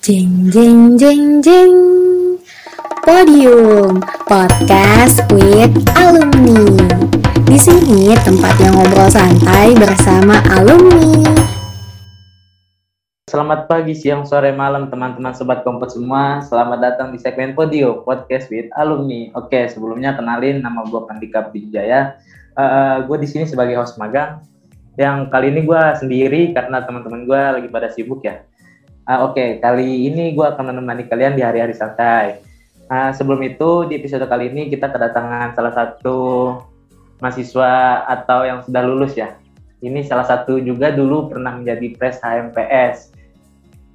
Jeng jeng jeng jeng Podium Podcast with Alumni. Di sini tempatnya ngobrol santai bersama alumni. Selamat pagi, siang, sore, malam teman-teman sobat kompas semua. Selamat datang di segmen Podium Podcast with Alumni. Oke, sebelumnya kenalin nama gue Pandika Bijaya. Uh, gue di sini sebagai host magang. Yang kali ini gue sendiri karena teman-teman gue lagi pada sibuk ya Uh, Oke, okay, kali ini gue akan menemani kalian di hari-hari santai. Uh, sebelum itu, di episode kali ini kita kedatangan salah satu mahasiswa atau yang sudah lulus ya. Ini salah satu juga dulu pernah menjadi pres HMPS.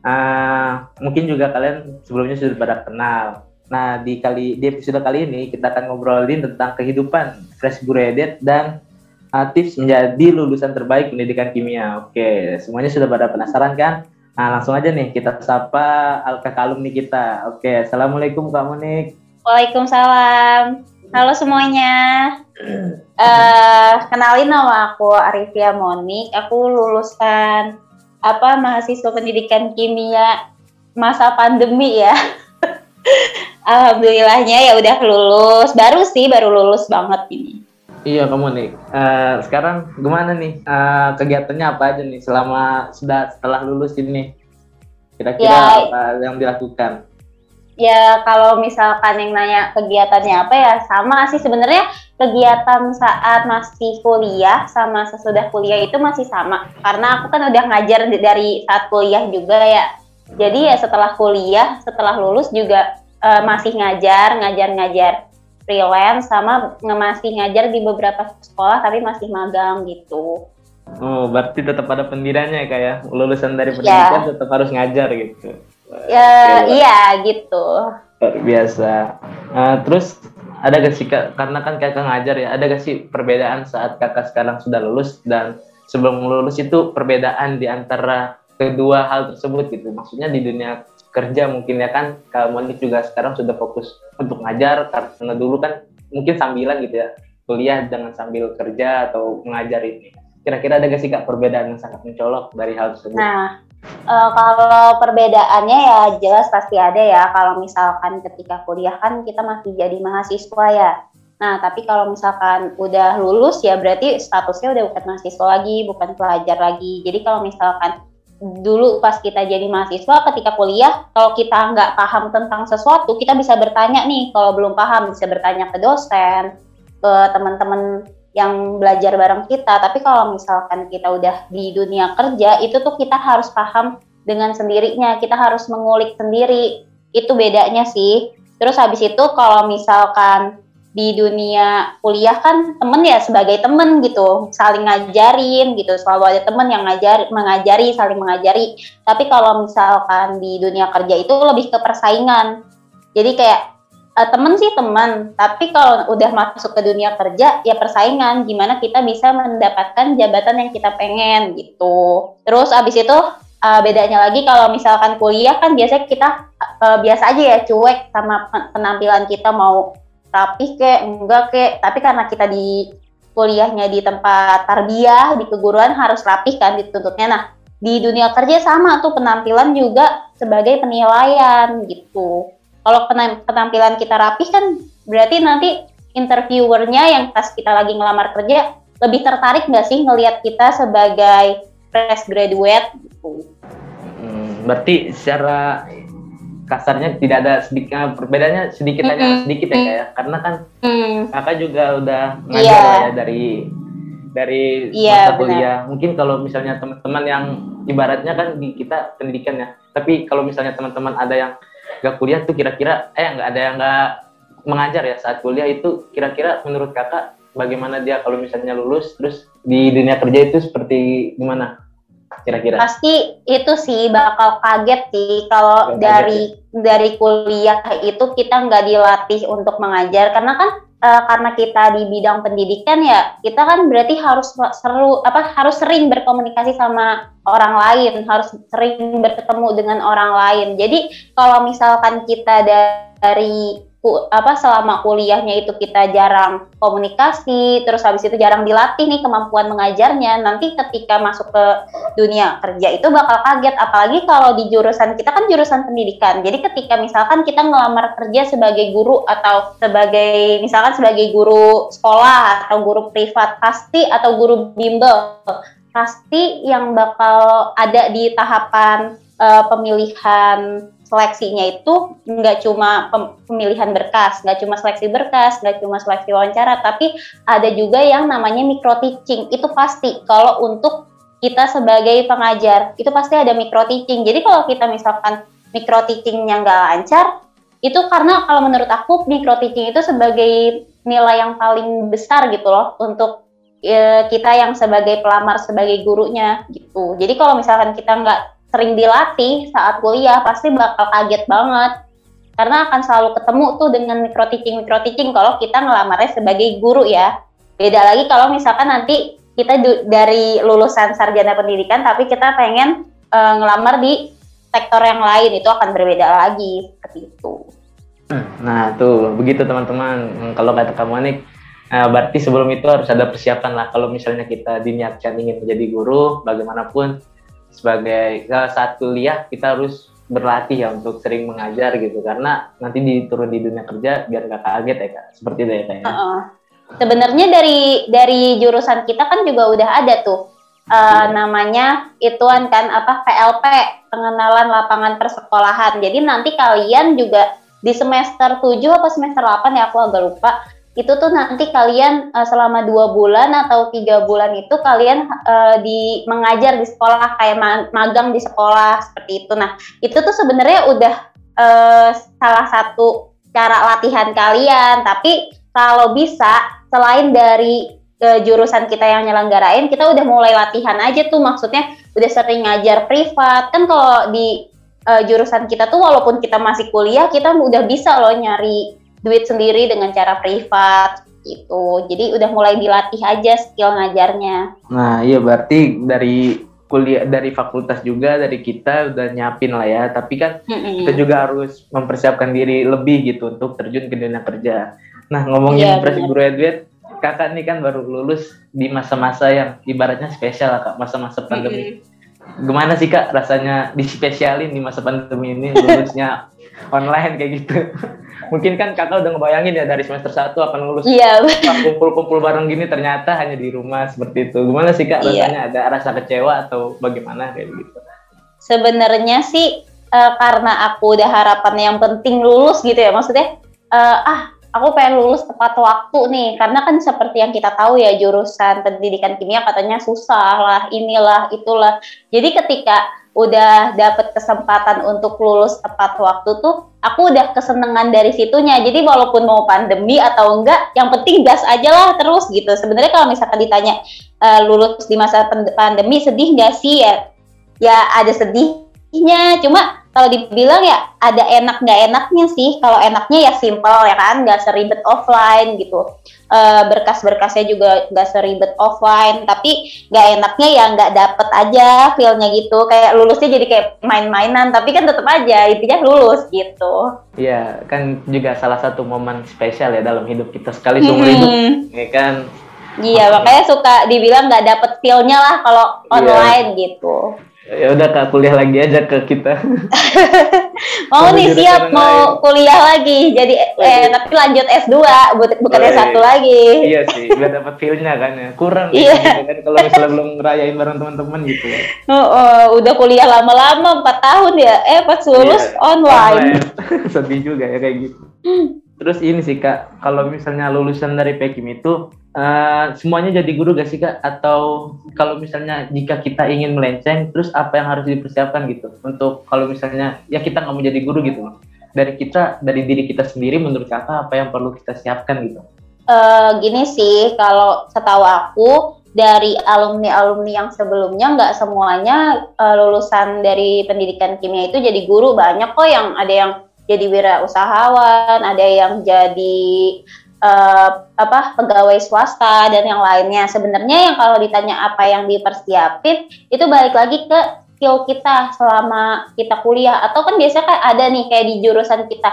Uh, ah, mungkin juga kalian sebelumnya sudah pada kenal. Nah, di kali di episode kali ini kita akan ngobrolin tentang kehidupan fresh graduate dan uh, tips menjadi lulusan terbaik pendidikan kimia. Oke, semuanya sudah pada penasaran kan? Nah, langsung aja nih kita sapa kakak alumni kita. Oke, Assalamualaikum Kak Monik. Waalaikumsalam. Halo semuanya. uh, kenalin nama aku Arifia Monik. Aku lulusan apa mahasiswa pendidikan kimia masa pandemi ya. Alhamdulillahnya ya udah lulus. Baru sih, baru lulus banget ini. Iya kamu nih. Uh, sekarang gimana nih uh, kegiatannya apa aja nih selama sudah setelah lulus ini? Kira-kira ya, apa yang dilakukan? Ya kalau misalkan yang nanya kegiatannya apa ya sama sih sebenarnya kegiatan saat masih kuliah sama sesudah kuliah itu masih sama karena aku kan udah ngajar dari saat kuliah juga ya. Jadi ya setelah kuliah, setelah lulus juga uh, masih ngajar, ngajar-ngajar freelance sama masih ngajar di beberapa sekolah tapi masih magang gitu. Oh, berarti tetap ada pendiriannya ya kayak ya? lulusan dari iya. pendidikan ya. tetap harus ngajar gitu. Ya, iya gitu. Luar biasa. Uh, terus ada gak sih kak, karena kan kakak ngajar ya, ada gak sih perbedaan saat kakak sekarang sudah lulus dan sebelum lulus itu perbedaan di antara kedua hal tersebut gitu. Maksudnya di dunia kerja mungkin ya kan. Kak Monik juga sekarang sudah fokus untuk ngajar karena dulu kan mungkin sambilan gitu ya. Kuliah jangan sambil kerja atau mengajar ini. Kira-kira ada gak sih Kak perbedaan yang sangat mencolok dari hal tersebut? Nah uh, kalau perbedaannya ya jelas pasti ada ya. Kalau misalkan ketika kuliah kan kita masih jadi mahasiswa ya. Nah, tapi kalau misalkan udah lulus ya berarti statusnya udah bukan mahasiswa lagi, bukan pelajar lagi. Jadi kalau misalkan dulu pas kita jadi mahasiswa ketika kuliah kalau kita nggak paham tentang sesuatu kita bisa bertanya nih kalau belum paham bisa bertanya ke dosen ke teman-teman yang belajar bareng kita. Tapi kalau misalkan kita udah di dunia kerja itu tuh kita harus paham dengan sendirinya kita harus mengulik sendiri. Itu bedanya sih. Terus habis itu kalau misalkan di dunia kuliah kan temen ya sebagai temen gitu saling ngajarin gitu. Selalu ada temen yang ngajar mengajari saling mengajari. Tapi kalau misalkan di dunia kerja itu lebih ke persaingan. Jadi kayak uh, temen sih teman tapi kalau udah masuk ke dunia kerja ya persaingan. Gimana kita bisa mendapatkan jabatan yang kita pengen gitu. Terus abis itu uh, bedanya lagi kalau misalkan kuliah kan biasanya kita uh, biasa aja ya cuek sama penampilan kita mau rapih kek enggak kek. Tapi karena kita di kuliahnya di tempat tarbiyah di keguruan harus rapih kan dituntutnya. Nah di dunia kerja sama tuh penampilan juga sebagai penilaian gitu. Kalau penampilan kita rapih kan berarti nanti interviewernya yang pas kita lagi ngelamar kerja lebih tertarik nggak sih ngelihat kita sebagai fresh graduate gitu. Hmm, berarti secara kasarnya tidak ada sedikit eh, perbedaannya sedikit mm -hmm. sedikit ya kayak ya. karena kan mm. kakak juga udah ngajar yeah. ya dari dari yeah, masa kuliah mungkin kalau misalnya teman-teman yang ibaratnya kan di kita pendidikan ya tapi kalau misalnya teman-teman ada yang gak kuliah tuh kira-kira eh nggak ada yang nggak mengajar ya saat kuliah itu kira-kira menurut kakak bagaimana dia kalau misalnya lulus terus di dunia kerja itu seperti gimana kira-kira? Pasti itu sih bakal kaget sih kalau dari ya. dari kuliah itu kita nggak dilatih untuk mengajar karena kan e, karena kita di bidang pendidikan ya kita kan berarti harus seru apa harus sering berkomunikasi sama orang lain, harus sering bertemu dengan orang lain. Jadi kalau misalkan kita dari apa selama kuliahnya itu kita jarang komunikasi, terus habis itu jarang dilatih nih kemampuan mengajarnya, nanti ketika masuk ke dunia kerja itu bakal kaget apalagi kalau di jurusan kita kan jurusan pendidikan. Jadi ketika misalkan kita ngelamar kerja sebagai guru atau sebagai misalkan sebagai guru sekolah atau guru privat pasti atau guru bimbel pasti yang bakal ada di tahapan uh, pemilihan seleksinya itu nggak cuma pemilihan berkas, nggak cuma seleksi berkas, nggak cuma seleksi wawancara, tapi ada juga yang namanya micro teaching. Itu pasti kalau untuk kita sebagai pengajar itu pasti ada micro teaching. Jadi kalau kita misalkan micro teachingnya nggak lancar, itu karena kalau menurut aku micro teaching itu sebagai nilai yang paling besar gitu loh untuk e, kita yang sebagai pelamar sebagai gurunya gitu. Jadi kalau misalkan kita nggak sering dilatih saat kuliah pasti bakal kaget banget. Karena akan selalu ketemu tuh dengan micro teaching micro teaching kalau kita ngelamarnya sebagai guru ya. Beda lagi kalau misalkan nanti kita dari lulusan sarjana pendidikan tapi kita pengen uh, ngelamar di sektor yang lain itu akan berbeda lagi seperti itu. Nah tuh begitu teman-teman. Kalau kata kamu Anik Nah, berarti sebelum itu harus ada persiapan lah. Kalau misalnya kita diniatkan ingin menjadi guru, bagaimanapun sebagai saat kuliah kita harus berlatih ya untuk sering mengajar gitu karena nanti diturun di dunia kerja biar nggak kaget ya kak seperti itu ya kak ya. Uh-uh. Sebenarnya dari dari jurusan kita kan juga udah ada tuh uh, namanya ituan kan apa PLP pengenalan lapangan persekolahan. Jadi nanti kalian juga di semester 7 apa semester 8 ya aku agak lupa itu tuh nanti kalian uh, selama dua bulan atau tiga bulan itu kalian uh, di mengajar di sekolah kayak magang di sekolah seperti itu. Nah itu tuh sebenarnya udah uh, salah satu cara latihan kalian. Tapi kalau bisa selain dari uh, jurusan kita yang nyelenggarain, kita udah mulai latihan aja tuh maksudnya udah sering ngajar privat kan kalau di uh, jurusan kita tuh walaupun kita masih kuliah kita udah bisa loh nyari duit sendiri dengan cara privat gitu. Jadi udah mulai dilatih aja skill ngajarnya. Nah, iya berarti dari kuliah dari fakultas juga dari kita udah nyiapin lah ya. Tapi kan mm-hmm. kita juga harus mempersiapkan diri lebih gitu untuk terjun ke dunia kerja. Nah, ngomongin yeah, Fresh Graduate, kakak nih kan baru lulus di masa-masa yang ibaratnya spesial lah kak, masa-masa pandemi. Mm-hmm gimana sih kak rasanya dispesialin di masa pandemi ini lulusnya online kayak gitu mungkin kan kakak udah ngebayangin ya dari semester 1 akan lulus iya kumpul-kumpul bareng gini ternyata hanya di rumah seperti itu. Gimana sih kak? Iya. rasanya ada rasa kecewa atau bagaimana kayak gitu? Sebenarnya sih uh, karena aku udah harapan yang penting lulus gitu ya maksudnya uh, ah aku pengen lulus tepat waktu nih. Karena kan seperti yang kita tahu ya jurusan pendidikan kimia katanya susah lah inilah itulah. Jadi ketika udah dapet kesempatan untuk lulus tepat waktu tuh aku udah kesenangan dari situnya. Jadi walaupun mau pandemi atau enggak yang penting gas aja lah terus gitu. Sebenarnya kalau misalkan ditanya uh, lulus di masa pandemi sedih nggak sih? Ya ya ada sedihnya. Cuma kalau dibilang ya ada enak nggak enaknya sih. Kalau enaknya ya simple ya kan? Nggak seribet offline gitu. E, berkas-berkasnya juga nggak seribet offline. Tapi nggak enaknya ya nggak dapet aja feelnya gitu. Kayak lulusnya jadi kayak main-mainan. Tapi kan tetap aja intinya lulus gitu. Iya kan juga salah satu momen spesial ya dalam hidup kita sekali seumur hmm. hidup ya kan? Iya, makanya suka dibilang nggak dapet feelnya lah kalau iya. online yeah. gitu ya udah kak kuliah lagi aja ke kita. Mau nih siap mau lain. kuliah lagi. Jadi eh tapi lanjut S2 bukan oh, S1 iya. lagi. Iya sih biar dapat feelnya kan ya. Kurang iya. kan kalau misalnya belum ngerayain bareng teman-teman gitu ya. Oh, oh, udah kuliah lama-lama 4 tahun ya? Eh pas lulus iya, online, online. sedih juga ya kayak gitu terus ini sih kak kalau misalnya lulusan dari Pekim itu uh, semuanya jadi guru gak sih kak? Atau kalau misalnya jika kita ingin melenceng, terus apa yang harus dipersiapkan gitu? Untuk kalau misalnya ya kita nggak mau jadi guru gitu Dari kita, dari diri kita sendiri menurut kakak apa yang perlu kita siapkan gitu? Uh, gini sih, kalau setahu aku dari alumni-alumni yang sebelumnya nggak semuanya uh, lulusan dari pendidikan kimia itu jadi guru banyak kok yang ada yang jadi wirausahawan, ada yang jadi uh, apa pegawai swasta dan yang lainnya. Sebenarnya yang kalau ditanya apa yang dipersiapin itu balik lagi ke skill kita selama kita kuliah. Atau kan biasanya kan ada nih kayak di jurusan kita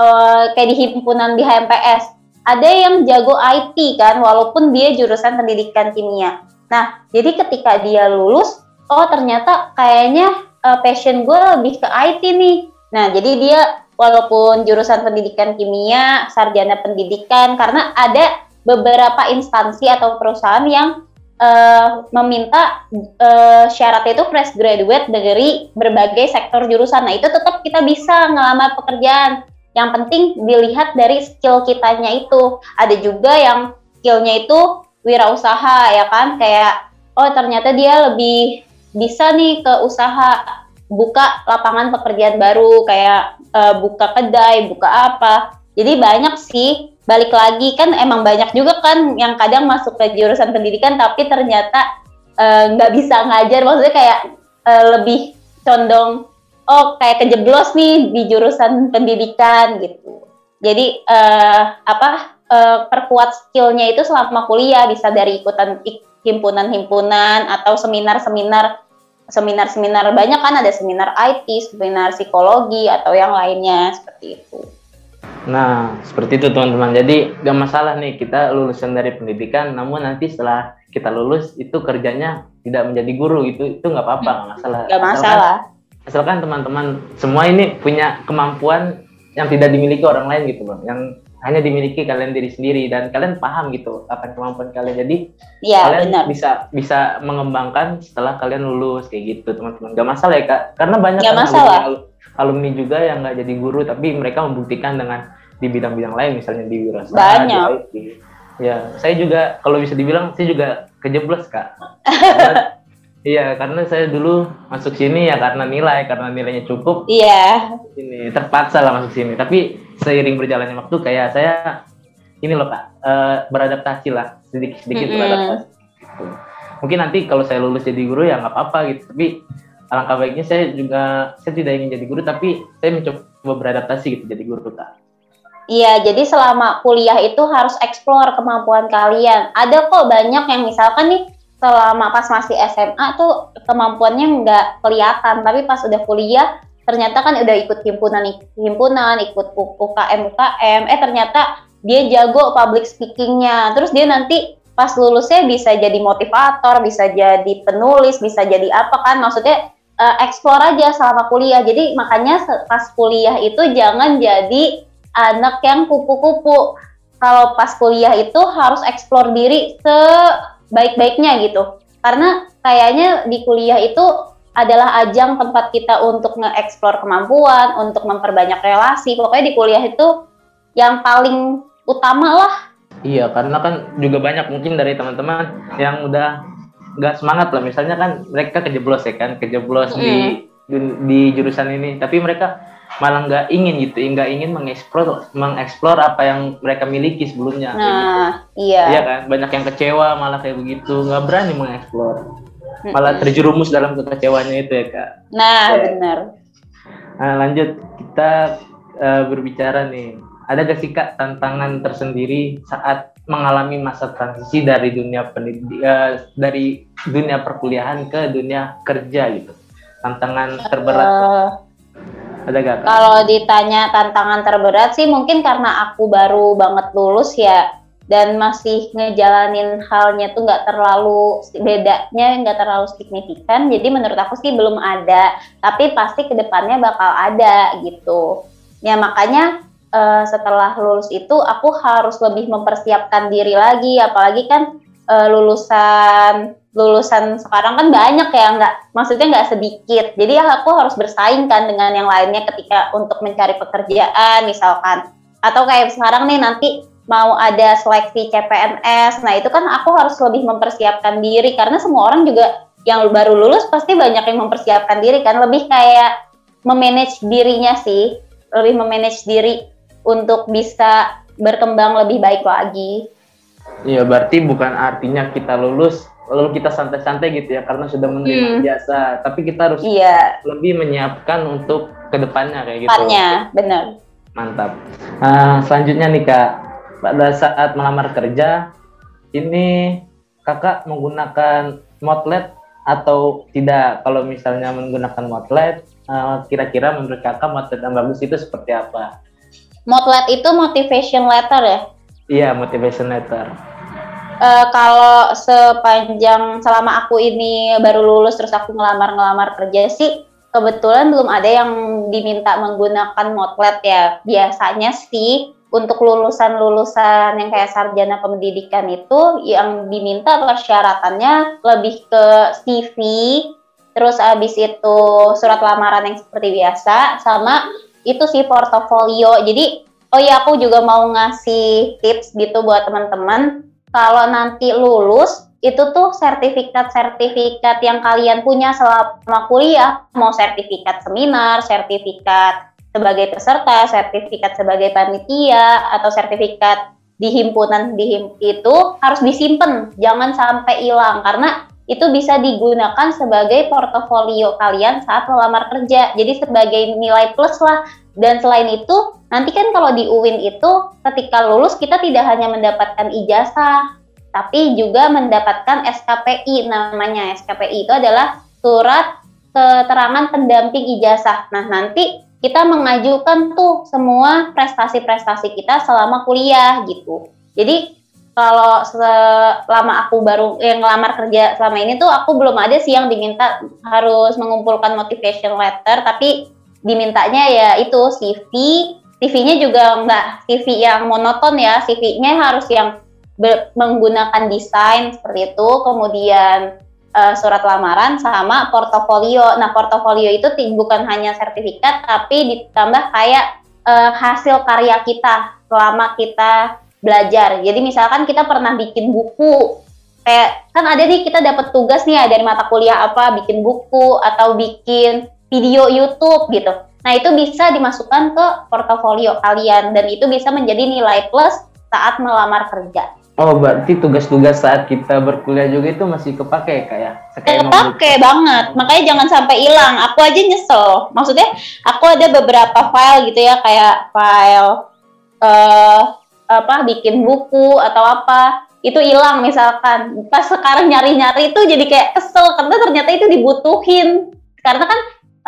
uh, kayak di himpunan di HMPS ada yang jago IT kan walaupun dia jurusan pendidikan kimia. Nah jadi ketika dia lulus oh ternyata kayaknya uh, passion gue lebih ke IT nih. Nah jadi dia walaupun jurusan pendidikan kimia sarjana pendidikan karena ada beberapa instansi atau perusahaan yang uh, meminta uh, syarat itu fresh graduate dari berbagai sektor jurusan. Nah itu tetap kita bisa ngelamar pekerjaan. Yang penting dilihat dari skill kitanya itu. Ada juga yang skillnya itu wirausaha ya kan, kayak oh ternyata dia lebih bisa nih ke usaha buka lapangan pekerjaan baru kayak uh, buka kedai, buka apa. Jadi banyak sih balik lagi kan emang banyak juga kan yang kadang masuk ke jurusan pendidikan tapi ternyata eh, nggak uh, bisa ngajar maksudnya kayak uh, lebih condong oh kayak kejeblos nih di jurusan pendidikan gitu jadi uh, apa uh, perkuat skillnya itu selama kuliah bisa dari ikutan himpunan-himpunan atau seminar-seminar seminar-seminar banyak kan ada seminar IT, seminar psikologi atau yang lainnya seperti itu. Nah, seperti itu teman-teman. Jadi gak masalah nih kita lulusan dari pendidikan, namun nanti setelah kita lulus itu kerjanya tidak menjadi guru itu itu nggak apa-apa, nggak masalah. Gak masalah. Asalkan teman-teman semua ini punya kemampuan yang tidak dimiliki orang lain gitu bang, yang hanya dimiliki kalian diri sendiri dan kalian paham gitu apa kemampuan kalian. Jadi ya, kalian benar. bisa bisa mengembangkan setelah kalian lulus kayak gitu teman-teman. Gak masalah ya kak, karena banyak gak masalah alumni juga yang nggak jadi guru tapi mereka membuktikan dengan di bidang-bidang lain misalnya di wirausaha banyak di IT. ya saya juga kalau bisa dibilang saya juga kejeblos kak Iya, karena saya dulu masuk sini ya karena nilai, karena nilainya cukup. Iya. Ini terpaksa lah masuk sini. Tapi seiring berjalannya waktu kayak saya ini loh kak, uh, beradaptasi lah sedikit sedikit mm -hmm. beradaptasi. Gitu. Mungkin nanti kalau saya lulus jadi guru ya nggak apa-apa gitu. Tapi alangkah baiknya saya juga saya tidak ingin jadi guru tapi saya mencoba beradaptasi gitu jadi guru kak. Iya, jadi selama kuliah itu harus eksplor kemampuan kalian. Ada kok banyak yang misalkan nih selama pas masih SMA tuh kemampuannya nggak kelihatan, tapi pas udah kuliah ternyata kan udah ikut himpunan himpunan, ikut UKM UKM, eh ternyata dia jago public speakingnya. Terus dia nanti pas lulusnya bisa jadi motivator, bisa jadi penulis, bisa jadi apa kan? Maksudnya uh, explore aja selama kuliah. Jadi makanya pas kuliah itu jangan jadi anak yang kupu-kupu. Kalau pas kuliah itu harus explore diri sebaik-baiknya gitu. Karena kayaknya di kuliah itu adalah ajang tempat kita untuk nge-explore kemampuan, untuk memperbanyak relasi. Pokoknya di kuliah itu yang paling utama lah. Iya, karena kan juga banyak mungkin dari teman-teman yang udah nggak semangat lah misalnya kan mereka kejeblos ya kan kejeblos mm. di di jurusan ini tapi mereka malah nggak ingin gitu nggak ingin mengeksplor mengeksplor apa yang mereka miliki sebelumnya nah gitu. iya iya kan banyak yang kecewa malah kayak begitu nggak berani mengeksplor malah terjerumus dalam kekecewanya itu ya kak. Nah ya. benar. Nah lanjut. Kita uh, berbicara nih. Ada gak sih kak tantangan tersendiri saat mengalami masa transisi dari dunia pendidik uh, dari dunia perkuliahan ke dunia kerja gitu? Tantangan terberat. Uh, ada gak kak? kalau ditanya tantangan terberat sih mungkin karena aku baru banget lulus ya dan masih ngejalanin halnya tuh nggak terlalu bedanya nggak terlalu signifikan. Jadi menurut aku sih belum ada. Tapi pasti ke depannya bakal ada gitu. Ya makanya uh, setelah lulus itu aku harus lebih mempersiapkan diri lagi. Apalagi kan uh, lulusan lulusan sekarang kan banyak ya nggak maksudnya nggak sedikit. Jadi aku harus bersaing kan dengan yang lainnya ketika untuk mencari pekerjaan misalkan. Atau kayak sekarang nih nanti mau ada seleksi CPNS nah itu kan aku harus lebih mempersiapkan diri karena semua orang juga yang baru lulus pasti banyak yang mempersiapkan diri kan lebih kayak memanage dirinya sih lebih memanage diri untuk bisa berkembang lebih baik lagi. Iya, berarti bukan artinya kita lulus lalu kita santai-santai gitu ya karena sudah menerima hmm. jasa, tapi kita harus iya. lebih menyiapkan untuk ke depannya kayak gitu. Depannya, benar. Mantap. Nah, selanjutnya nih kak, pada saat melamar kerja, ini kakak menggunakan motlet atau tidak? Kalau misalnya menggunakan motlet, eh, kira-kira menurut kakak motlet yang bagus itu seperti apa? Motlet itu motivation letter ya? Iya, motivation letter. Uh, kalau sepanjang selama aku ini baru lulus terus aku ngelamar-ngelamar kerja sih kebetulan belum ada yang diminta menggunakan motlet ya. Biasanya sih untuk lulusan-lulusan yang kayak sarjana pendidikan itu yang diminta persyaratannya lebih ke CV, terus abis itu surat lamaran yang seperti biasa, sama itu sih portofolio. Jadi, oh iya aku juga mau ngasih tips gitu buat teman-teman. Kalau nanti lulus, itu tuh sertifikat-sertifikat yang kalian punya selama kuliah, mau sertifikat seminar, sertifikat sebagai peserta, sertifikat sebagai panitia atau sertifikat di himpunan di him itu harus disimpan, jangan sampai hilang karena itu bisa digunakan sebagai portofolio kalian saat melamar kerja. Jadi sebagai nilai plus lah. Dan selain itu, nanti kan kalau di UIN itu ketika lulus kita tidak hanya mendapatkan ijazah, tapi juga mendapatkan SKPI namanya. SKPI itu adalah surat keterangan pendamping ijazah. Nah, nanti kita mengajukan tuh semua prestasi-prestasi kita selama kuliah gitu. Jadi kalau selama aku baru yang ngelamar kerja selama ini tuh aku belum ada sih yang diminta harus mengumpulkan motivation letter tapi dimintanya ya itu CV CV-nya juga enggak CV yang monoton ya CV-nya harus yang menggunakan desain seperti itu kemudian uh, surat lamaran sama portofolio. Nah, portofolio itu bukan hanya sertifikat tapi ditambah kayak uh, hasil karya kita selama kita belajar. Jadi misalkan kita pernah bikin buku kayak kan ada nih kita dapat tugas nih ya dari mata kuliah apa bikin buku atau bikin video YouTube gitu. Nah, itu bisa dimasukkan ke portofolio kalian dan itu bisa menjadi nilai plus saat melamar kerja. Oh, berarti tugas-tugas saat kita berkuliah juga itu masih kepake kayak? Ya? Kepake banget, makanya jangan sampai hilang. Aku aja nyesel. Maksudnya, aku ada beberapa file gitu ya, kayak file uh, apa bikin buku atau apa itu hilang misalkan. Pas sekarang nyari-nyari itu jadi kayak kesel karena ternyata itu dibutuhin. Karena kan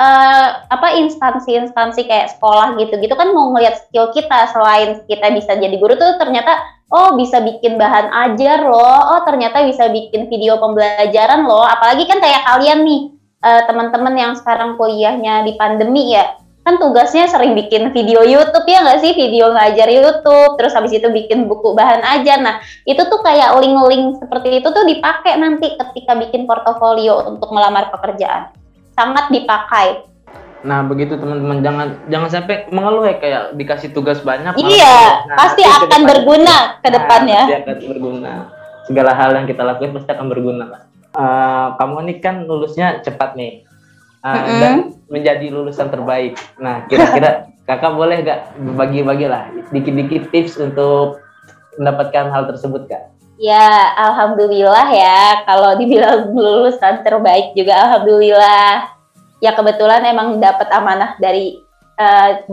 uh, apa instansi-instansi kayak sekolah gitu-gitu kan mau ngeliat skill kita selain kita bisa jadi guru tuh ternyata oh bisa bikin bahan ajar loh, oh ternyata bisa bikin video pembelajaran loh, apalagi kan kayak kalian nih uh, teman-teman yang sekarang kuliahnya di pandemi ya, kan tugasnya sering bikin video YouTube ya nggak sih, video ngajar YouTube, terus habis itu bikin buku bahan ajar, nah itu tuh kayak link-link seperti itu tuh dipakai nanti ketika bikin portofolio untuk melamar pekerjaan, sangat dipakai. Nah begitu teman-teman jangan jangan sampai mengeluh ya kayak dikasih tugas banyak. Iya nah, pasti akan berguna ke nah, depannya. Pasti akan berguna. Segala hal yang kita lakukan pasti akan berguna. Uh, kamu ini kan lulusnya cepat nih uh, mm -hmm. dan menjadi lulusan terbaik. Nah kira-kira kakak boleh gak bagi-bagi lah dikit-dikit tips untuk mendapatkan hal tersebut kak? Ya, alhamdulillah ya. Kalau dibilang lulusan terbaik juga alhamdulillah ya kebetulan emang dapat amanah dari uh,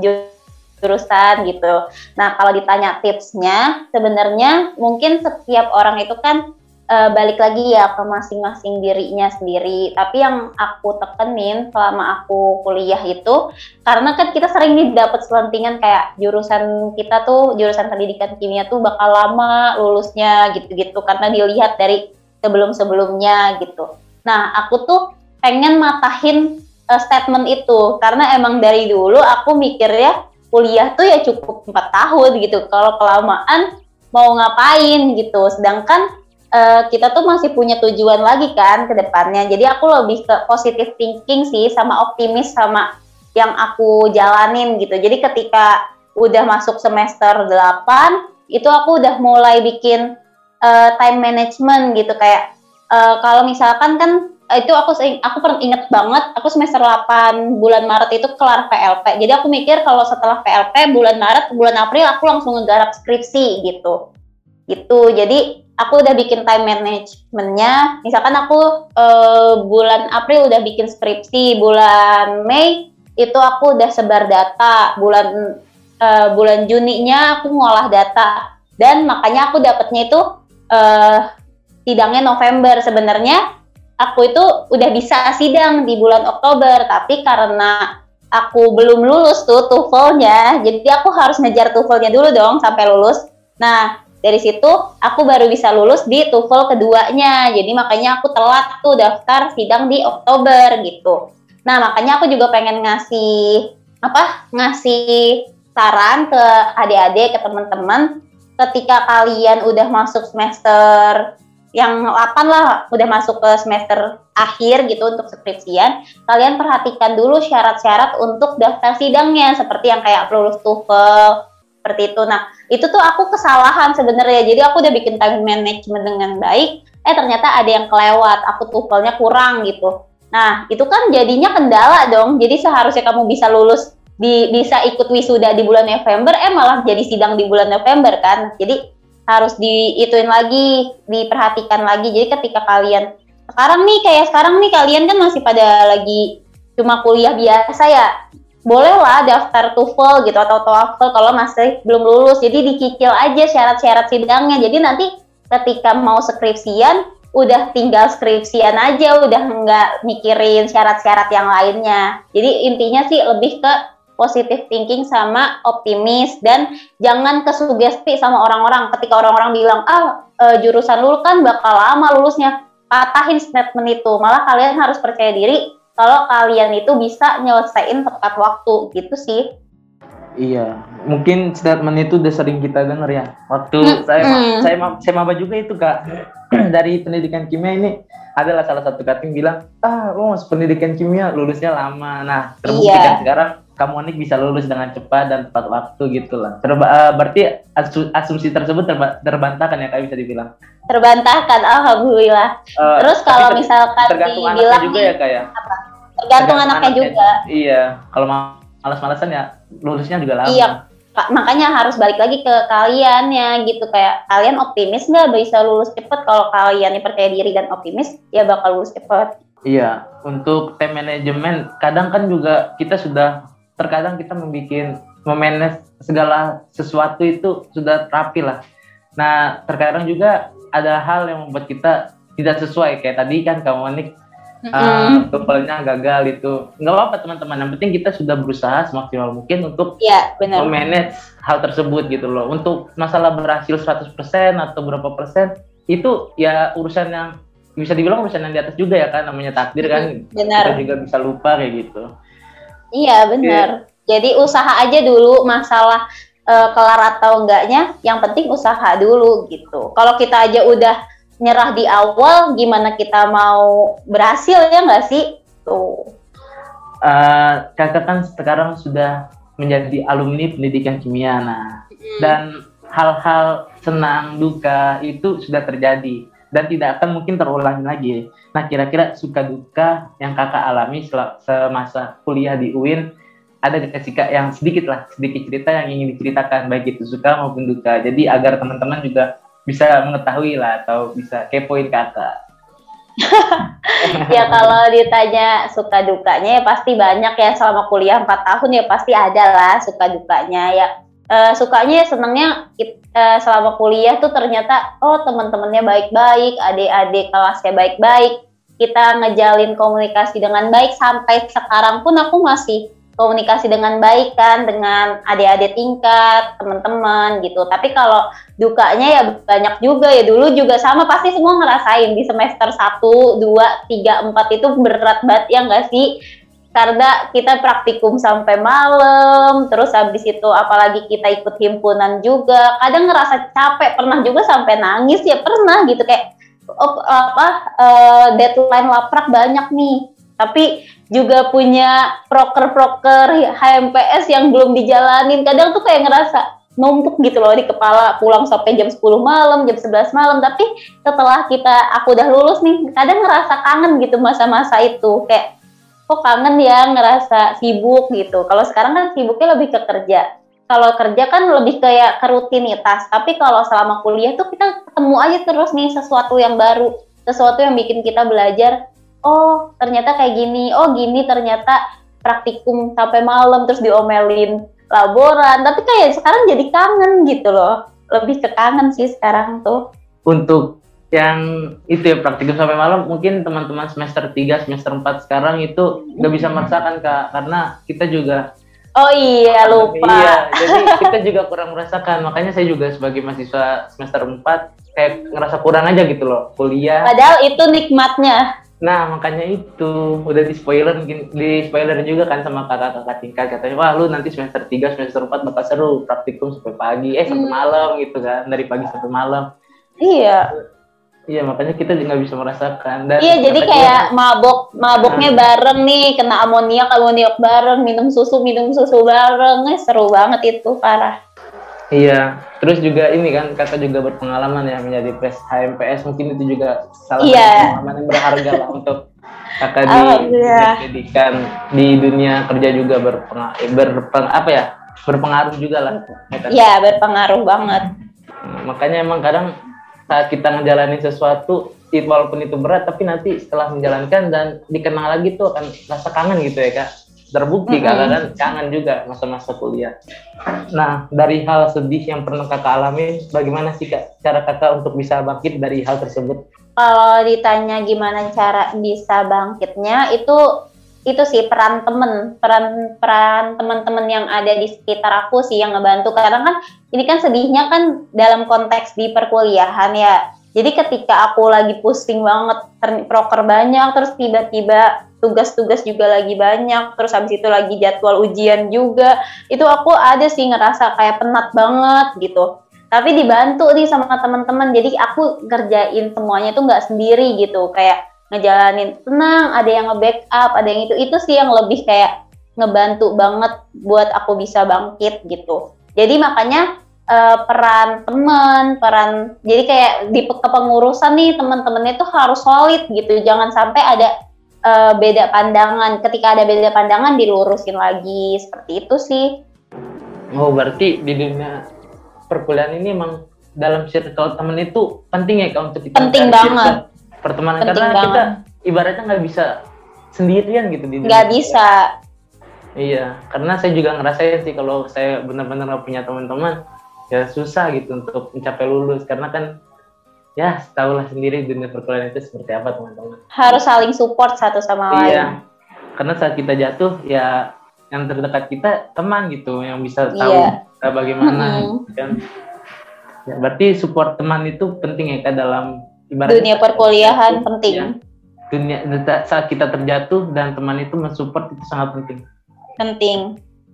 jurusan gitu. Nah kalau ditanya tipsnya, sebenarnya mungkin setiap orang itu kan uh, balik lagi ya ke masing-masing dirinya sendiri. Tapi yang aku tekenin selama aku kuliah itu, karena kan kita sering nih dapat selentingan kayak jurusan kita tuh jurusan pendidikan kimia tuh bakal lama lulusnya gitu-gitu karena dilihat dari sebelum-sebelumnya gitu. Nah aku tuh pengen matahin uh, statement itu karena emang dari dulu aku mikir ya kuliah tuh ya cukup empat tahun gitu kalau kelamaan mau ngapain gitu sedangkan uh, kita tuh masih punya tujuan lagi kan ke depannya. Jadi aku lebih ke positive thinking sih sama optimis sama yang aku jalanin gitu. Jadi ketika udah masuk semester 8 itu aku udah mulai bikin uh, time management gitu. Kayak uh, kalau misalkan kan itu aku aku pernah inget banget aku semester 8 bulan Maret itu kelar PLP jadi aku mikir kalau setelah PLP bulan Maret bulan April aku langsung ngegarap skripsi gitu gitu. Jadi aku udah bikin time managementnya. Misalkan aku eh, bulan April udah bikin skripsi bulan Mei itu aku udah sebar data. Bulan eh, bulan Juninya aku ngolah data. Dan makanya aku dapetnya itu eh, sidangnya November. Sebenarnya aku itu udah bisa sidang di bulan Oktober, tapi karena aku belum lulus tuh TOEFL-nya, jadi aku harus ngejar TOEFL-nya dulu dong sampai lulus. Nah, dari situ aku baru bisa lulus di TOEFL keduanya. Jadi makanya aku telat tuh daftar sidang di Oktober gitu. Nah, makanya aku juga pengen ngasih apa? Ngasih saran ke adik-adik, ke teman-teman ketika kalian udah masuk semester yang 8 lah udah masuk ke semester akhir gitu untuk skripsian, kalian perhatikan dulu syarat-syarat untuk daftar sidangnya seperti yang kayak lulus TOEFL seperti itu. Nah, itu tuh aku kesalahan sebenarnya. Jadi aku udah bikin time management dengan baik, eh ternyata ada yang kelewat, aku TOEFL-nya kurang gitu. Nah, itu kan jadinya kendala dong. Jadi seharusnya kamu bisa lulus di bisa ikut wisuda di bulan November, eh malah jadi sidang di bulan November kan. Jadi harus diituin lagi, diperhatikan lagi. Jadi ketika kalian sekarang nih kayak sekarang nih kalian kan masih pada lagi cuma kuliah biasa ya. Bolehlah daftar TOEFL gitu atau TOEFL kalau masih belum lulus. Jadi dicicil aja syarat-syarat sidangnya. Jadi nanti ketika mau skripsian udah tinggal skripsian aja, udah nggak mikirin syarat-syarat yang lainnya. Jadi intinya sih lebih ke positive thinking sama optimis dan jangan kesugesti sama orang-orang ketika orang-orang bilang ah e, jurusan lu kan bakal lama lulusnya patahin statement itu malah kalian harus percaya diri kalau kalian itu bisa nyelesain tepat waktu gitu sih Iya, mungkin statement itu udah sering kita dengar ya. Waktu hmm. saya hmm. saya saya maba juga itu kak dari pendidikan kimia ini adalah salah satu kating bilang ah lo masuk pendidikan kimia lulusnya lama. Nah terbukti iya. kan sekarang kamu Anik bisa lulus dengan cepat dan tepat waktu gitu lah. Terba uh, berarti asumsi tersebut terba terbantahkan ya kak bisa dibilang. Terbantahkan, alhamdulillah. Uh, Terus kalau misalkan tergantung dibilang juga ya kak ya. Apa? Tergantung, anaknya, anaknya juga. Iya, kalau malas-malasan ya lulusnya juga lama. Iya, makanya harus balik lagi ke kalian ya gitu kayak kalian optimis nggak bisa lulus cepet kalau kalian percaya diri dan optimis ya bakal lulus cepet. Iya, untuk time manajemen kadang kan juga kita sudah terkadang kita membuat memanage segala sesuatu itu sudah rapi lah. Nah, terkadang juga ada hal yang membuat kita tidak sesuai kayak tadi kan kamu Manik mm-hmm. uh, gagal itu nggak apa-apa teman-teman yang penting kita sudah berusaha semaksimal mungkin untuk ya, benar. memanage hal tersebut gitu loh untuk masalah berhasil 100% atau berapa persen itu ya urusan yang bisa dibilang urusan yang di atas juga ya kan namanya takdir kan benar. kita juga bisa lupa kayak gitu Iya benar. Okay. Jadi usaha aja dulu masalah uh, kelar atau enggaknya. Yang penting usaha dulu gitu. Kalau kita aja udah nyerah di awal, gimana kita mau berhasil ya nggak sih? Tuh. Uh, kakak kan sekarang sudah menjadi alumni pendidikan kimia, nah hmm. dan hal-hal senang duka itu sudah terjadi dan tidak akan mungkin terulang lagi. Nah, kira-kira suka duka yang kakak alami semasa kuliah di UIN ada gak sih kak yang sedikit lah, sedikit cerita yang ingin diceritakan baik itu suka maupun duka. Jadi agar teman-teman juga bisa mengetahui lah atau bisa kepoin kakak. ya kalau ditanya suka dukanya ya pasti banyak ya. Selama kuliah 4 tahun ya pasti ada lah suka dukanya. Ya uh, sukanya senangnya uh, selama kuliah tuh ternyata oh teman-temannya baik-baik, adik-adik kelasnya baik-baik, kita ngejalin komunikasi dengan baik sampai sekarang pun aku masih komunikasi dengan baik kan dengan adik-adik tingkat, teman-teman gitu. Tapi kalau dukanya ya banyak juga ya dulu juga sama pasti semua ngerasain di semester 1, 2, 3, 4 itu berat banget ya enggak sih? karena kita praktikum sampai malam, terus habis itu apalagi kita ikut himpunan juga, kadang ngerasa capek, pernah juga sampai nangis ya pernah gitu kayak oh, apa uh, deadline laprak banyak nih, tapi juga punya proker-proker HMPS yang belum dijalanin, kadang tuh kayak ngerasa numpuk gitu loh di kepala pulang sampai jam 10 malam, jam 11 malam, tapi setelah kita aku udah lulus nih, kadang ngerasa kangen gitu masa-masa itu kayak kok kangen ya ngerasa sibuk gitu. Kalau sekarang kan sibuknya lebih ke kerja. Kalau kerja kan lebih kayak ke rutinitas. Tapi kalau selama kuliah tuh kita ketemu aja terus nih sesuatu yang baru, sesuatu yang bikin kita belajar. Oh ternyata kayak gini. Oh gini ternyata praktikum sampai malam terus diomelin laboran. Tapi kayak sekarang jadi kangen gitu loh. Lebih ke kangen sih sekarang tuh. Untuk yang itu ya praktikum sampai malam mungkin teman-teman semester 3 semester 4 sekarang itu nggak bisa merasakan kak karena kita juga Oh iya lupa. iya jadi kita juga kurang merasakan makanya saya juga sebagai mahasiswa semester 4 kayak ngerasa kurang aja gitu loh kuliah Padahal itu nikmatnya. Nah makanya itu. Udah di spoiler di spoiler juga kan sama kakak-kakak tingkat. Katanya wah lu nanti semester 3 semester 4 bakal seru. Praktikum sampai pagi. Eh sampai Hmm. malam gitu kan. Dari pagi sampai malam. Iya. Iya makanya kita juga nggak bisa merasakan. Dan Iya, jadi kayak dia, mabok, maboknya bareng nih, kena amoniak, amoniak bareng, minum susu, minum susu bareng, eh, seru banget itu, parah. Iya terus juga ini kan kakak juga berpengalaman ya menjadi pres HMPS mungkin itu juga salah Iya. satu pengalaman yang berharga lah untuk kakak di pendidikan di dunia kerja juga berpengaruh berpeng, apa ya berpengaruh juga lah? Iya, berpengaruh banget. Nah, makanya emang kadang saat kita ngejalanin sesuatu it, walaupun itu berat tapi nanti setelah menjalankan dan dikenang lagi tuh akan rasa kangen gitu ya kak terbukti Mm-mm. kakak kan kangen juga masa-masa kuliah nah dari hal sedih yang pernah kakak alami bagaimana sih kak cara kakak untuk bisa bangkit dari hal tersebut Kalau ditanya gimana cara bisa bangkitnya, itu itu sih peran temen, peran peran teman-teman yang ada di sekitar aku sih yang ngebantu. Karena kan ini kan sedihnya kan dalam konteks di perkuliahan ya. Jadi ketika aku lagi pusing banget, proker banyak, terus tiba-tiba tugas-tugas juga lagi banyak, terus habis itu lagi jadwal ujian juga, itu aku ada sih ngerasa kayak penat banget gitu. Tapi dibantu nih sama teman-teman. Jadi aku ngerjain semuanya itu nggak sendiri gitu. Kayak ngejalanin tenang ada yang nge-backup ada yang itu. Itu sih yang lebih kayak ngebantu banget buat aku bisa bangkit gitu. Jadi makanya eh, peran teman peran jadi kayak di pe- kepengurusan nih teman-temannya tuh harus solid gitu. Jangan sampai ada eh, beda pandangan. Ketika ada beda pandangan dilurusin lagi. Seperti itu sih. Oh berarti di dunia perkuliahan ini emang dalam circle temen itu penting ya kak untuk kita Penting banget. pertemanan. Penting karena banget. kita ibaratnya nggak bisa sendirian gitu di dunia. nggak bisa. Iya, karena saya juga ngerasain sih kalau saya benar-benar nggak punya teman-teman, ya susah gitu untuk mencapai lulus. Karena kan ya tahulah sendiri dunia perkuliahan itu seperti apa teman-teman. harus saling support satu sama lain. Iya, karena saat kita jatuh ya yang terdekat kita teman gitu yang bisa tahu Iya. kita bagaimana Mm-mm. kan. Ya, berarti support teman itu penting ya kak dalam ibaratnya Dunia perkuliahan kita- penting. ya, dunia saat kita terjatuh dan teman itu mensupport itu sangat penting. Penting.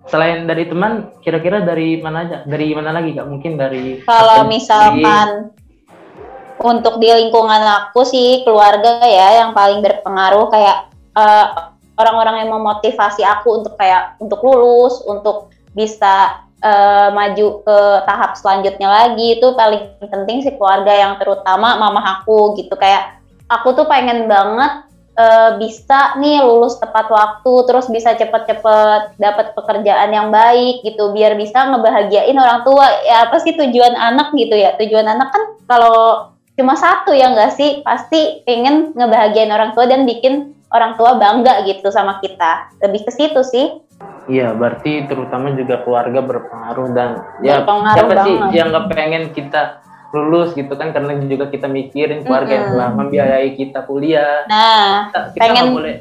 Selain dari teman, kira-kira dari mana aja? Dari mana lagi kak? Mungkin dari Kalau misalkan untuk di lingkungan aku sih keluarga ya yang paling berpengaruh. Kayak eh, orang-orang yang memotivasi aku untuk kayak untuk lulus, untuk bisa eh, maju ke tahap selanjutnya lagi itu paling penting sih keluarga yang terutama mama aku gitu. Kayak aku tuh pengen banget eh, bisa nih lulus tepat waktu terus bisa cepet-cepet dapat pekerjaan yang baik gitu biar bisa ngebahagiain orang tua. Ya apa sih tujuan anak gitu ya? Tujuan anak kan kalau cuma satu ya enggak sih pasti pengen ngebahagiain orang tua dan bikin orang tua bangga gitu sama kita lebih ke situ sih Iya, berarti terutama juga keluarga berpengaruh dan ya Berpengaruh siapa sih banget. yang nggak pengen kita lulus gitu kan karena juga kita mikirin keluarga yang Mm-mm. telah membiayai kita kuliah. nah Kita, kita Pengen- nggak boleh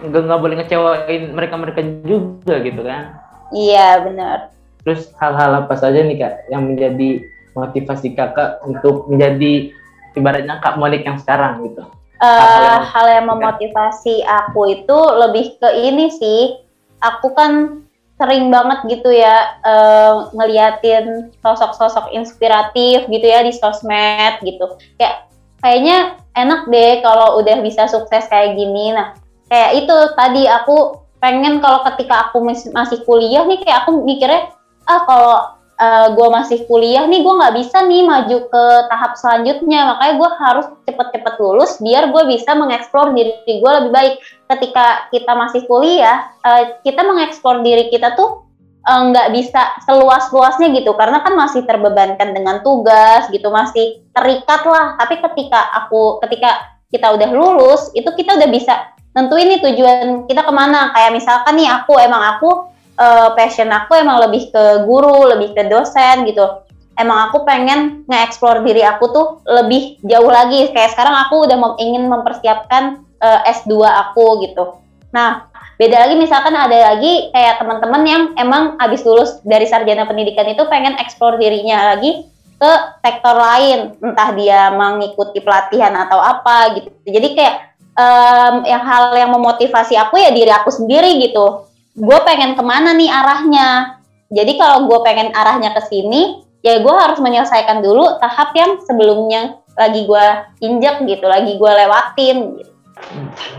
nggak nggak boleh ngecewain mereka mereka juga gitu kan. iya benar Terus hal-hal apa saja nih kak yang menjadi motivasi kakak untuk menjadi ibaratnya kak Monik yang sekarang gitu. Yang- hal yang memotivasi aku itu lebih ke ini sih. Aku kan sering banget gitu ya eh, ngeliatin sosok-sosok inspiratif gitu ya di sosmed gitu. Kayak kayaknya enak deh kalau udah bisa sukses kayak gini. Nah, kayak itu tadi aku pengen kalau ketika aku masih kuliah nih kayak aku mikirnya ah kalau gue masih kuliah nih gue nggak bisa nih maju ke tahap selanjutnya. Makanya gue harus cepet-cepet lulus biar gue bisa mengeksplor diri gue lebih baik. Ketika kita masih kuliah eh, kita mengeksplor diri kita tuh eh, nggak bisa seluas-luasnya gitu. Karena kan masih terbebankan dengan tugas gitu masih terikat lah. Tapi ketika aku ketika kita udah lulus itu kita udah bisa nentuin nih tujuan kita ke mana. Kayak misalkan nih aku emang aku eh, passion aku emang lebih ke guru, lebih ke dosen gitu. emang aku pengen nge-explore diri aku tuh lebih jauh lagi. Kayak sekarang aku udah mau ingin mempersiapkan uh, eh, S2 aku gitu. Nah, beda lagi misalkan ada lagi kayak teman-teman yang emang habis lulus dari sarjana pendidikan itu pengen explore dirinya lagi ke sektor lain, entah dia mengikuti pelatihan atau apa gitu. Jadi kayak um, yang hal yang memotivasi aku ya diri aku sendiri gitu. Gue pengen ke mana nih arahnya. Jadi kalau gue pengen arahnya ke sini, ya gue harus menyelesaikan dulu tahap yang sebelumnya lagi gue injak gitu, lagi gue lewatin gitu.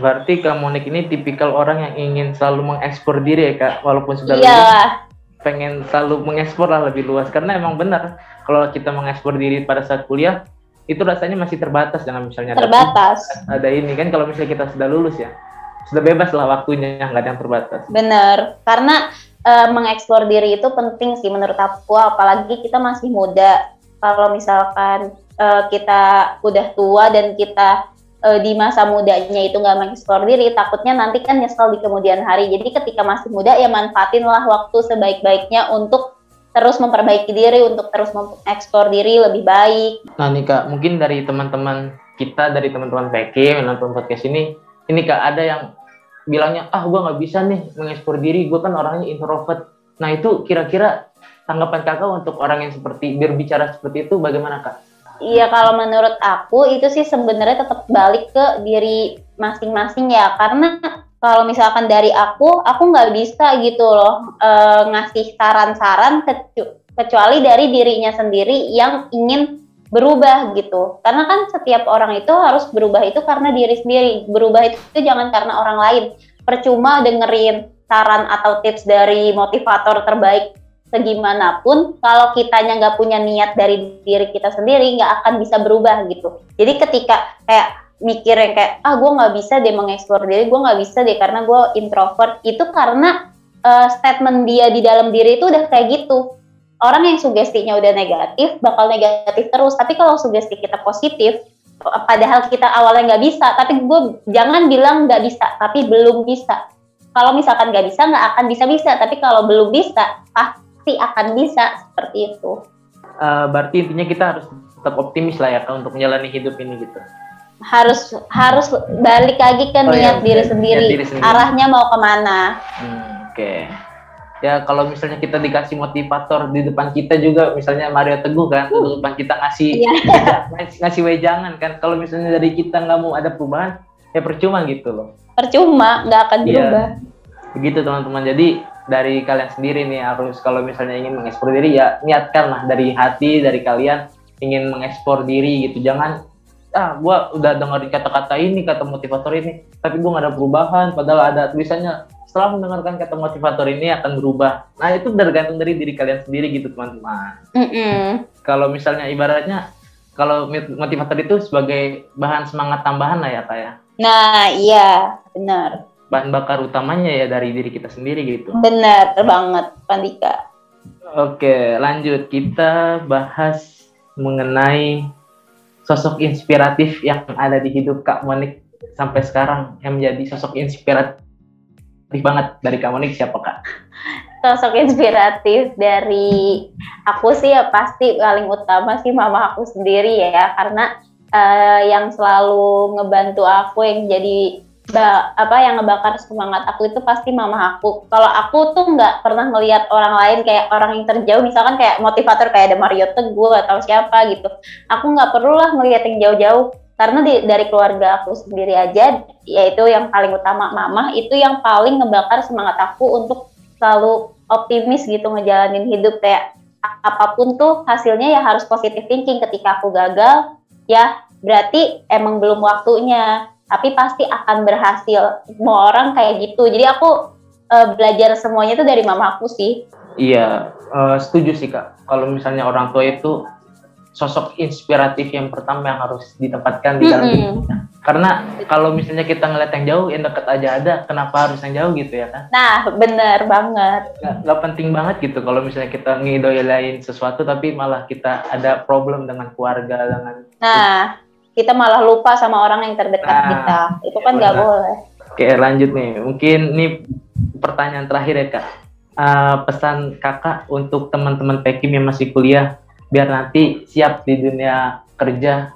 Berarti Kak Monik ini tipikal orang yang ingin selalu mengekspor diri ya Kak, walaupun sudah iya. lulus, pengen selalu mengekspor lah lebih luas. Karena emang benar, kalau kita mengekspor diri pada saat kuliah, itu rasanya masih terbatas dengan misalnya terbatas. Ada, ada ini kan kalau misalnya kita sudah lulus ya, sudah bebas lah waktunya, nggak ada yang terbatas. Bener, karena uh, mengeksplor diri itu penting sih menurut aku, apalagi kita masih muda. Kalau misalkan uh, kita udah tua dan kita uh, di masa mudanya itu nggak mengeksplor diri, takutnya nanti kan nyesel di kemudian hari. Jadi ketika masih muda ya manfaatinlah waktu sebaik-baiknya untuk terus memperbaiki diri, untuk terus mengeksplor diri lebih baik. Nah nih kak, mungkin dari teman-teman kita, dari teman-teman PK yang nonton podcast ini, ini kak ada yang bilangnya, ah gue nggak bisa nih mengeksplor diri, gue kan orangnya introvert. Nah itu kira-kira tanggapan kakak untuk orang yang seperti berbicara seperti itu bagaimana kak? Iya kalau menurut aku itu sih sebenarnya tetap balik ke diri masing-masing ya karena kalau misalkan dari aku aku nggak bisa gitu loh e, ngasih saran-saran kecu kecuali dari dirinya sendiri yang ingin berubah gitu. Karena kan setiap orang itu harus berubah itu karena diri sendiri. Berubah itu, itu jangan karena orang lain. Percuma dengerin saran atau tips dari motivator terbaik segimanapun kalau kitanya nggak punya niat dari diri kita sendiri nggak akan bisa berubah gitu. Jadi ketika kayak mikir yang kayak ah gue nggak bisa deh mengeksplor diri gue nggak bisa deh karena gue introvert itu karena uh, statement dia di dalam diri itu udah kayak gitu orang yang sugestinya udah negatif bakal negatif terus tapi kalau sugesti kita positif padahal kita awalnya nggak bisa tapi gue jangan bilang nggak bisa tapi belum bisa kalau misalkan nggak bisa nggak akan bisa bisa tapi kalau belum bisa pasti akan bisa seperti itu. Uh, berarti intinya kita harus tetap optimis lah ya untuk menjalani hidup ini gitu. Harus harus balik lagi ke oh, niat, ya, diri sendiri, diri sendiri, arahnya mau ke mana. Hmm, Oke. Okay. Ya kalau misalnya kita dikasih motivator di depan kita juga, misalnya Mario Teguh kan, uh. di depan kita ngasih yeah. ngasih, ngasih wejangan kan. Kalau misalnya dari kita nggak mau ada perubahan, ya percuma gitu loh. Percuma, nggak akan iya. berubah. Ya, begitu teman-teman. Jadi dari kalian sendiri nih harus kalau misalnya ingin mengekspor diri ya niatkanlah dari hati dari kalian ingin mengekspor diri gitu jangan ah gue udah dengerin kata-kata ini kata motivator ini tapi gue gak ada perubahan padahal ada tulisannya setelah mendengarkan kata motivator ini akan berubah nah itu tergantung dari diri kalian sendiri gitu teman-teman mm -hmm. kalau misalnya ibaratnya kalau motivator itu sebagai bahan semangat tambahan lah ya kak ya nah iya benar bahan bakar utamanya ya dari diri kita sendiri gitu. Benar banget, Pandika. Oke, lanjut kita bahas mengenai sosok inspiratif yang ada di hidup Kak Monik sampai sekarang yang menjadi sosok inspiratif banget dari Kak Monik siapa Kak? Sosok inspiratif dari aku sih ya pasti paling utama sih mama aku sendiri ya karena uh, yang selalu ngebantu aku yang jadi apa yang ngebakar semangat aku itu pasti mama aku. Kalau aku tuh nggak pernah melihat orang lain kayak orang yang terjauh, misalkan kayak motivator kayak ada Mario Teguh atau siapa gitu. Aku nggak perlu lah melihat yang jauh-jauh karena di, dari keluarga aku sendiri aja, yaitu yang paling utama mama itu yang paling ngebakar semangat aku untuk selalu optimis gitu ngejalanin hidup kayak apa pun tuh hasilnya ya harus positive thinking ketika aku gagal ya berarti emang belum waktunya tapi pasti akan berhasil. Semua orang kayak gitu. Jadi aku uh, belajar semuanya itu dari mama aku sih. Iya, uh, setuju sih kak. Kalau misalnya orang tua itu sosok inspiratif yang pertama yang harus ditempatkan di dalam mm -hmm. kita. Karena kalau misalnya kita ngeliat yang jauh, yang deket aja ada, kenapa harus yang jauh gitu ya kan? Nah, bener banget. Gak, gak penting banget gitu kalau misalnya kita ngidolain sesuatu, tapi malah kita ada problem dengan keluarga, dengan... Nah, kita malah lupa sama orang yang terdekat nah, kita. Itu kan nggak boleh. Oke, lanjut nih. Mungkin ini pertanyaan terakhir ya kak. Uh, pesan kakak untuk teman-teman Pekim yang masih kuliah biar nanti siap di dunia kerja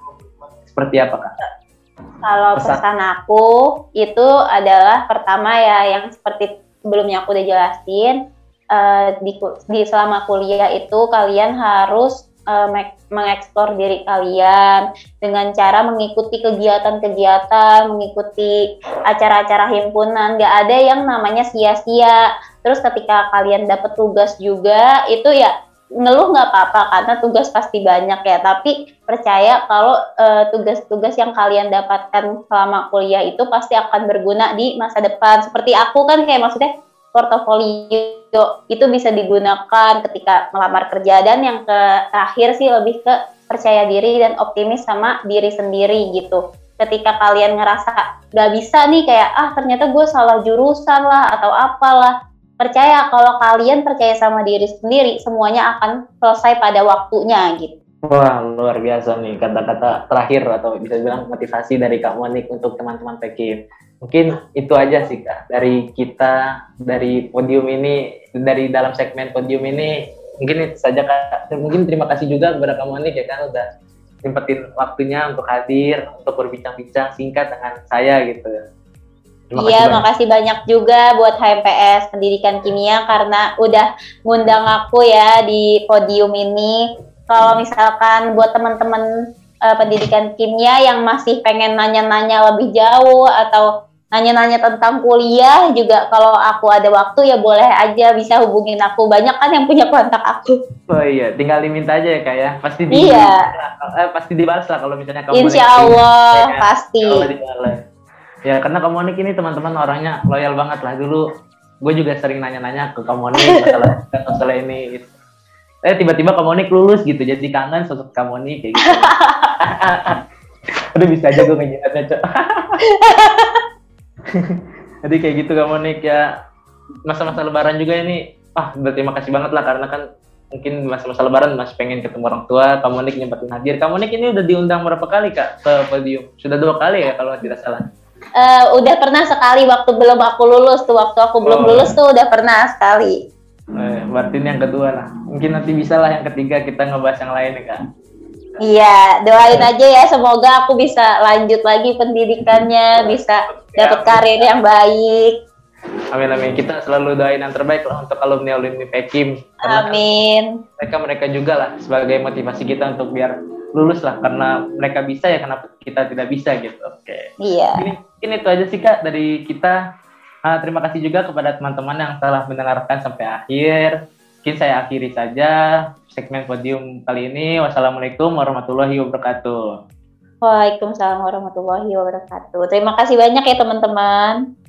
seperti apa kak? Kalau Pesan. pesan aku itu adalah pertama ya yang seperti sebelumnya aku udah jelasin eh, di, di selama kuliah itu kalian harus mek- mengeksplor diri kalian dengan cara mengikuti kegiatan-kegiatan, mengikuti acara-acara himpunan. Gak ada yang namanya sia-sia. Terus ketika kalian dapat tugas juga itu ya ngeluh nggak apa-apa karena tugas pasti banyak ya. Tapi percaya kalau eh, tugas-tugas yang kalian dapatkan selama kuliah itu pasti akan berguna di masa depan. Seperti aku kan kayak maksudnya portofolio itu bisa digunakan ketika melamar kerja dan yang terakhir sih lebih ke percaya diri dan optimis sama diri sendiri gitu. Ketika kalian ngerasa gak bisa nih kayak ah ternyata gue salah jurusan lah atau apalah percaya kalau kalian percaya sama diri sendiri semuanya akan selesai pada waktunya gitu. Wah luar biasa nih kata-kata terakhir atau bisa bilang motivasi dari Kak Monik untuk teman-teman Pekim. Mungkin itu aja sih Kak dari kita dari podium ini dari dalam segmen podium ini mungkin itu saja Kak. Mungkin terima kasih juga kepada Kak Monik ya kan udah nyempetin waktunya untuk hadir untuk berbincang-bincang singkat dengan saya gitu. Terima Iya, kasih makasih banyak juga buat HMPS Pendidikan Kimia karena udah ngundang aku ya di podium ini. Kalau misalkan buat teman-teman eh, pendidikan kimia yang masih pengen nanya-nanya lebih jauh atau nanya-nanya tentang kuliah juga kalau aku ada waktu ya boleh aja bisa hubungin aku. Banyak kan yang punya kontak aku. Oh iya, tinggal diminta aja ya kak ya. Pasti di, Iya. eh, pasti dibalas lah kalau misalnya kamu Insya Allah Ya pasti. Insya Allah dibalas. Ya karena Kamonik ini teman-teman orangnya loyal banget lah dulu. Gue juga sering nanya-nanya ke Kamonik masalah masalah ini. Gitu. Eh tiba-tiba Kamonik lulus gitu, jadi kangen sosok Kamonik kayak gitu. Aduh bisa aja gue ngejilatnya cok. jadi kayak gitu Kamonik ya. Masa-masa Lebaran juga ini, ah berterima kasih banget lah karena kan mungkin masa-masa Lebaran masih pengen ketemu orang tua. Kamonik nyempetin hadir. Kamonik ini udah diundang berapa kali kak ke podium? Sudah dua kali ya kalau tidak salah. Eh, udah pernah sekali waktu belum aku lulus tuh waktu aku belum Oh. lulus tuh udah pernah sekali. Eh, berarti ini yang kedua lah. Mungkin nanti bisa lah yang ketiga kita ngebahas yang lain ya kak. Iya, doain aja ya semoga aku bisa lanjut lagi pendidikannya, bisa dapat karir yang baik. Amin amin. Kita selalu doain yang terbaik lah untuk alumni alumni Pekim. Amin. mereka mereka juga lah sebagai motivasi kita untuk biar lulus lah karena mereka bisa ya kenapa kita tidak bisa gitu. Oke. Iya. Ini mungkin itu aja sih kak dari kita. Ah, terima kasih juga kepada teman-teman yang telah mendengarkan sampai akhir. Mungkin saya akhiri saja segmen podium kali ini. Wassalamualaikum warahmatullahi wabarakatuh. Waalaikumsalam warahmatullahi wabarakatuh. Terima kasih banyak ya teman-teman.